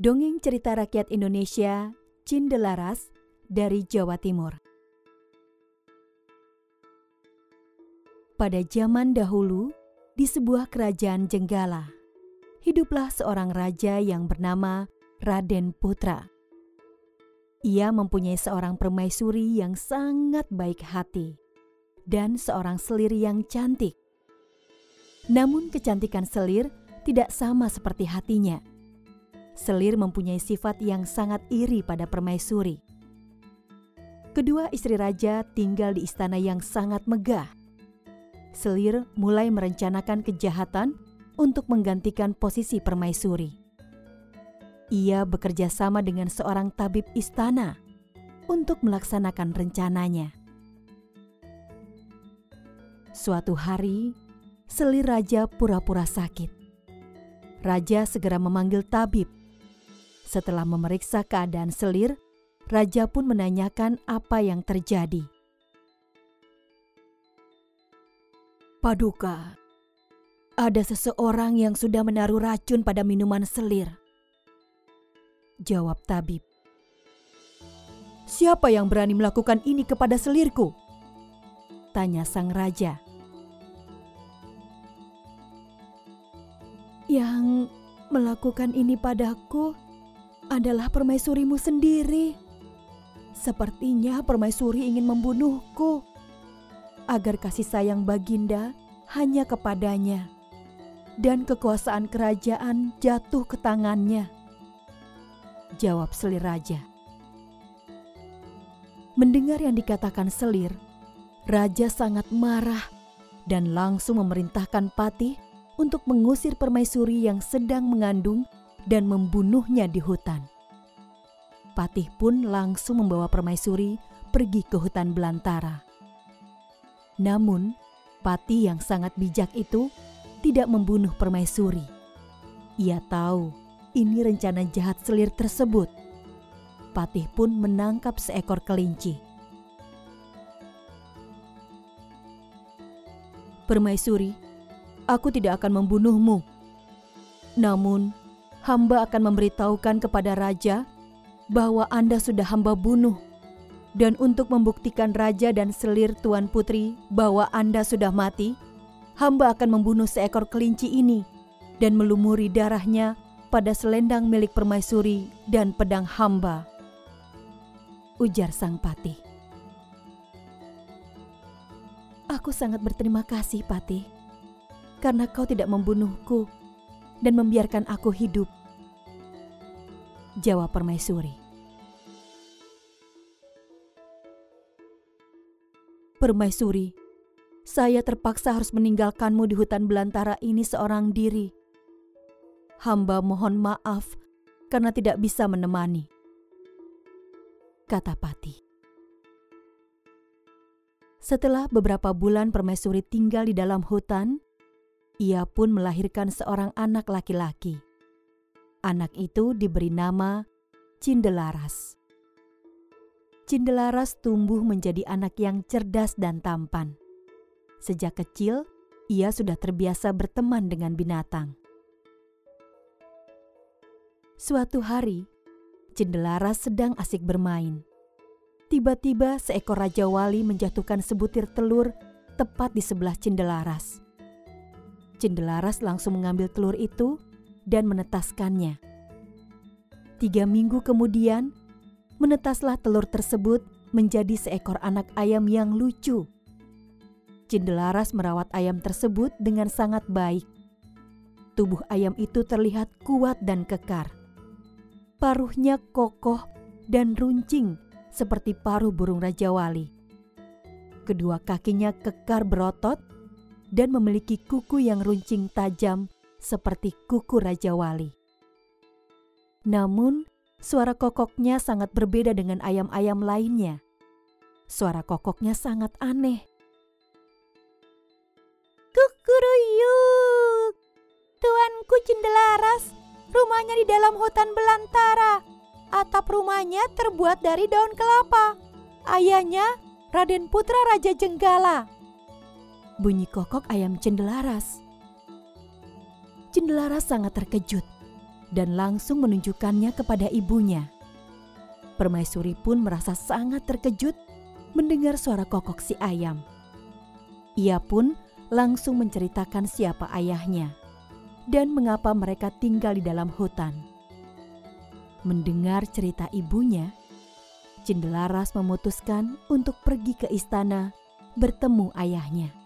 Dongeng cerita rakyat Indonesia Cindelaras dari Jawa Timur. Pada zaman dahulu, di sebuah kerajaan Jenggala, hiduplah seorang raja yang bernama Raden Putra. Ia mempunyai seorang permaisuri yang sangat baik hati dan seorang selir yang cantik. Namun kecantikan selir tidak sama seperti hatinya. Selir mempunyai sifat yang sangat iri pada permaisuri. Kedua istri raja tinggal di istana yang sangat megah. Selir mulai merencanakan kejahatan untuk menggantikan posisi permaisuri. Ia bekerja sama dengan seorang tabib istana untuk melaksanakan rencananya. Suatu hari, Selir raja pura-pura sakit. Raja segera memanggil tabib setelah memeriksa keadaan selir, raja pun menanyakan apa yang terjadi. Paduka, ada seseorang yang sudah menaruh racun pada minuman selir. Jawab tabib. Siapa yang berani melakukan ini kepada selirku? Tanya sang raja. Yang melakukan ini padaku adalah permaisurimu sendiri. Sepertinya permaisuri ingin membunuhku agar kasih sayang Baginda hanya kepadanya dan kekuasaan kerajaan jatuh ke tangannya. Jawab Selir Raja. Mendengar yang dikatakan Selir, Raja sangat marah dan langsung memerintahkan Patih untuk mengusir permaisuri yang sedang mengandung dan membunuhnya di hutan. Patih pun langsung membawa permaisuri pergi ke hutan belantara. Namun, Patih yang sangat bijak itu tidak membunuh permaisuri. Ia tahu ini rencana jahat selir tersebut. Patih pun menangkap seekor kelinci. Permaisuri, aku tidak akan membunuhmu. Namun, hamba akan memberitahukan kepada raja bahwa Anda sudah hamba bunuh. Dan untuk membuktikan raja dan selir tuan putri bahwa Anda sudah mati, hamba akan membunuh seekor kelinci ini dan melumuri darahnya pada selendang milik permaisuri dan pedang hamba. Ujar sang patih. Aku sangat berterima kasih, Patih, karena kau tidak membunuhku dan membiarkan aku hidup. Jawab permaisuri. Permaisuri, saya terpaksa harus meninggalkanmu di hutan belantara ini seorang diri. Hamba mohon maaf karena tidak bisa menemani. Kata Pati. Setelah beberapa bulan permaisuri tinggal di dalam hutan, ia pun melahirkan seorang anak laki-laki. Anak itu diberi nama Cindelaras. Cindelaras tumbuh menjadi anak yang cerdas dan tampan. Sejak kecil, ia sudah terbiasa berteman dengan binatang. Suatu hari, Cindelaras sedang asik bermain. Tiba-tiba seekor Raja Wali menjatuhkan sebutir telur tepat di sebelah Cindelaras. Cendelaras langsung mengambil telur itu dan menetaskannya. Tiga minggu kemudian, menetaslah telur tersebut menjadi seekor anak ayam yang lucu. Cendelaras merawat ayam tersebut dengan sangat baik. Tubuh ayam itu terlihat kuat dan kekar. Paruhnya kokoh dan runcing seperti paruh burung Raja Wali. Kedua kakinya kekar berotot dan memiliki kuku yang runcing tajam seperti kuku Raja Wali. Namun, suara kokoknya sangat berbeda dengan ayam-ayam lainnya. Suara kokoknya sangat aneh. Kukuruyuk! Tuanku Cindelaras, rumahnya di dalam hutan belantara. Atap rumahnya terbuat dari daun kelapa. Ayahnya Raden Putra Raja Jenggala bunyi kokok ayam cendelaras. Cendelaras sangat terkejut. dan langsung menunjukkannya kepada ibunya. Permaisuri pun merasa sangat terkejut mendengar suara kokok si ayam. Ia pun langsung menceritakan siapa ayahnya dan mengapa mereka tinggal di dalam hutan. Mendengar cerita ibunya, Cindelaras memutuskan untuk pergi ke istana bertemu ayahnya.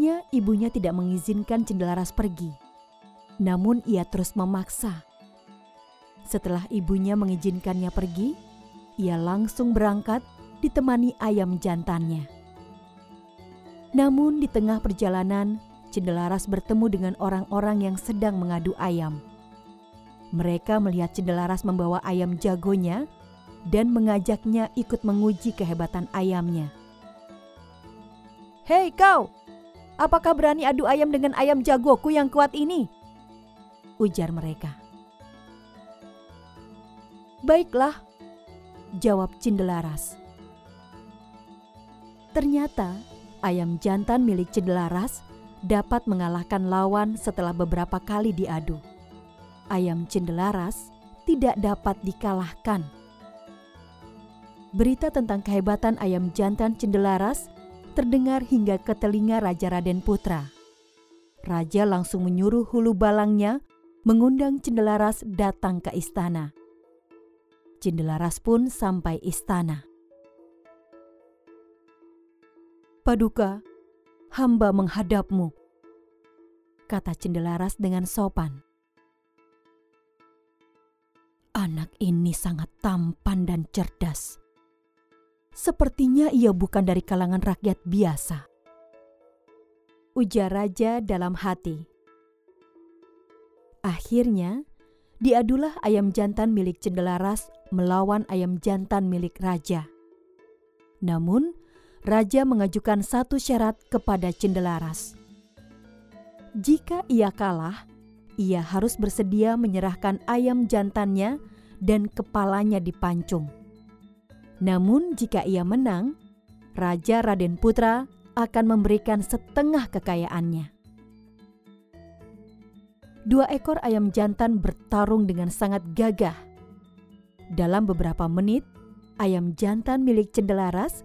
Awalnya ibunya tidak mengizinkan Cendelaras pergi, namun ia terus memaksa. Setelah ibunya mengizinkannya pergi, ia langsung berangkat ditemani ayam jantannya. Namun di tengah perjalanan, Cendelaras bertemu dengan orang-orang yang sedang mengadu ayam. Mereka melihat Cendelaras membawa ayam jagonya dan mengajaknya ikut menguji kehebatan ayamnya. Hei kau, Apakah berani adu ayam dengan ayam jagoku yang kuat ini? Ujar mereka. Baiklah, jawab Cindelaras. Ternyata ayam jantan milik Cindelaras dapat mengalahkan lawan setelah beberapa kali diadu. Ayam Cindelaras tidak dapat dikalahkan. Berita tentang kehebatan ayam jantan Cindelaras terdengar hingga ke telinga Raja Raden Putra. Raja langsung menyuruh hulu balangnya mengundang Cendelaras datang ke istana. Cendelaras pun sampai istana. Paduka, hamba menghadapmu, kata Cendelaras dengan sopan. Anak ini sangat tampan dan cerdas. Sepertinya ia bukan dari kalangan rakyat biasa. Ujar raja dalam hati. Akhirnya, diadulah ayam jantan milik Cendelaras melawan ayam jantan milik raja. Namun, raja mengajukan satu syarat kepada Cendelaras. Jika ia kalah, ia harus bersedia menyerahkan ayam jantannya dan kepalanya dipancung. Namun jika ia menang, Raja Raden Putra akan memberikan setengah kekayaannya. Dua ekor ayam jantan bertarung dengan sangat gagah. Dalam beberapa menit, ayam jantan milik Cendelaras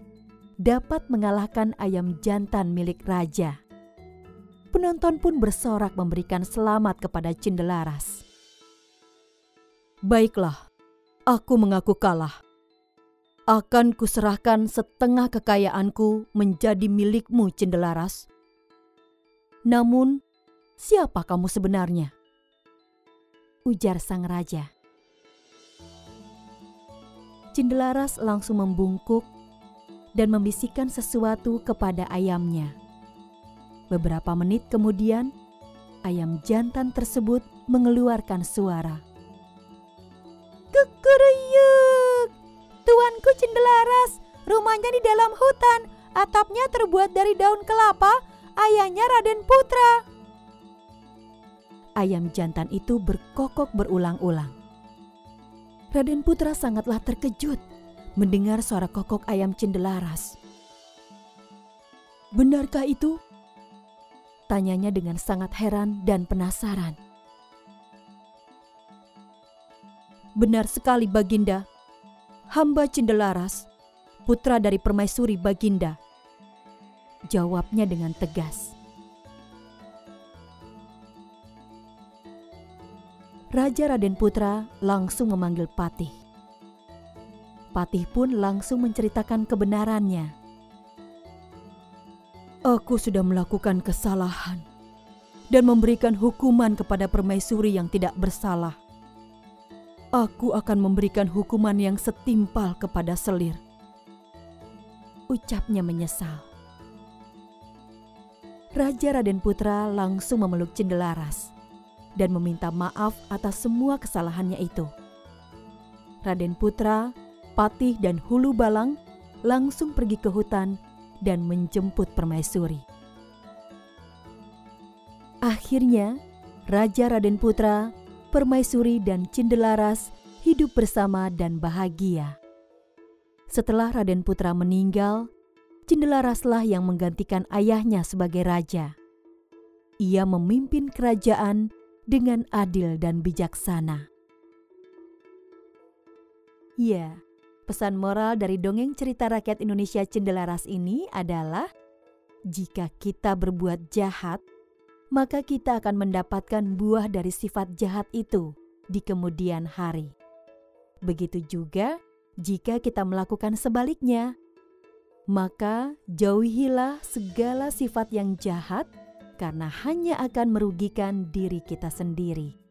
dapat mengalahkan ayam jantan milik raja. Penonton pun bersorak memberikan selamat kepada Cendelaras. Baiklah, aku mengaku kalah akan kuserahkan setengah kekayaanku menjadi milikmu, Cendelaras. Namun, siapa kamu sebenarnya? Ujar sang raja. Cendelaras langsung membungkuk dan membisikkan sesuatu kepada ayamnya. Beberapa menit kemudian, ayam jantan tersebut mengeluarkan suara. Cendelaras, rumahnya di dalam hutan, atapnya terbuat dari daun kelapa, ayahnya Raden Putra. Ayam jantan itu berkokok berulang-ulang. Raden Putra sangatlah terkejut mendengar suara kokok ayam Cendelaras. Benarkah itu? Tanyanya dengan sangat heran dan penasaran. Benar sekali Baginda, hamba Cendelaras, putra dari permaisuri Baginda. Jawabnya dengan tegas. Raja Raden Putra langsung memanggil Patih. Patih pun langsung menceritakan kebenarannya. Aku sudah melakukan kesalahan dan memberikan hukuman kepada permaisuri yang tidak bersalah aku akan memberikan hukuman yang setimpal kepada Selir. Ucapnya menyesal. Raja Raden Putra langsung memeluk Cendelaras dan meminta maaf atas semua kesalahannya itu. Raden Putra, Patih dan Hulu Balang langsung pergi ke hutan dan menjemput permaisuri. Akhirnya, Raja Raden Putra Permaisuri dan Cindelaras hidup bersama dan bahagia. Setelah Raden Putra meninggal, Cindelaraslah yang menggantikan ayahnya sebagai raja. Ia memimpin kerajaan dengan adil dan bijaksana. Ya, pesan moral dari dongeng cerita rakyat Indonesia Cendelaras ini adalah jika kita berbuat jahat, maka kita akan mendapatkan buah dari sifat jahat itu di kemudian hari. Begitu juga jika kita melakukan sebaliknya, maka jauhilah segala sifat yang jahat karena hanya akan merugikan diri kita sendiri.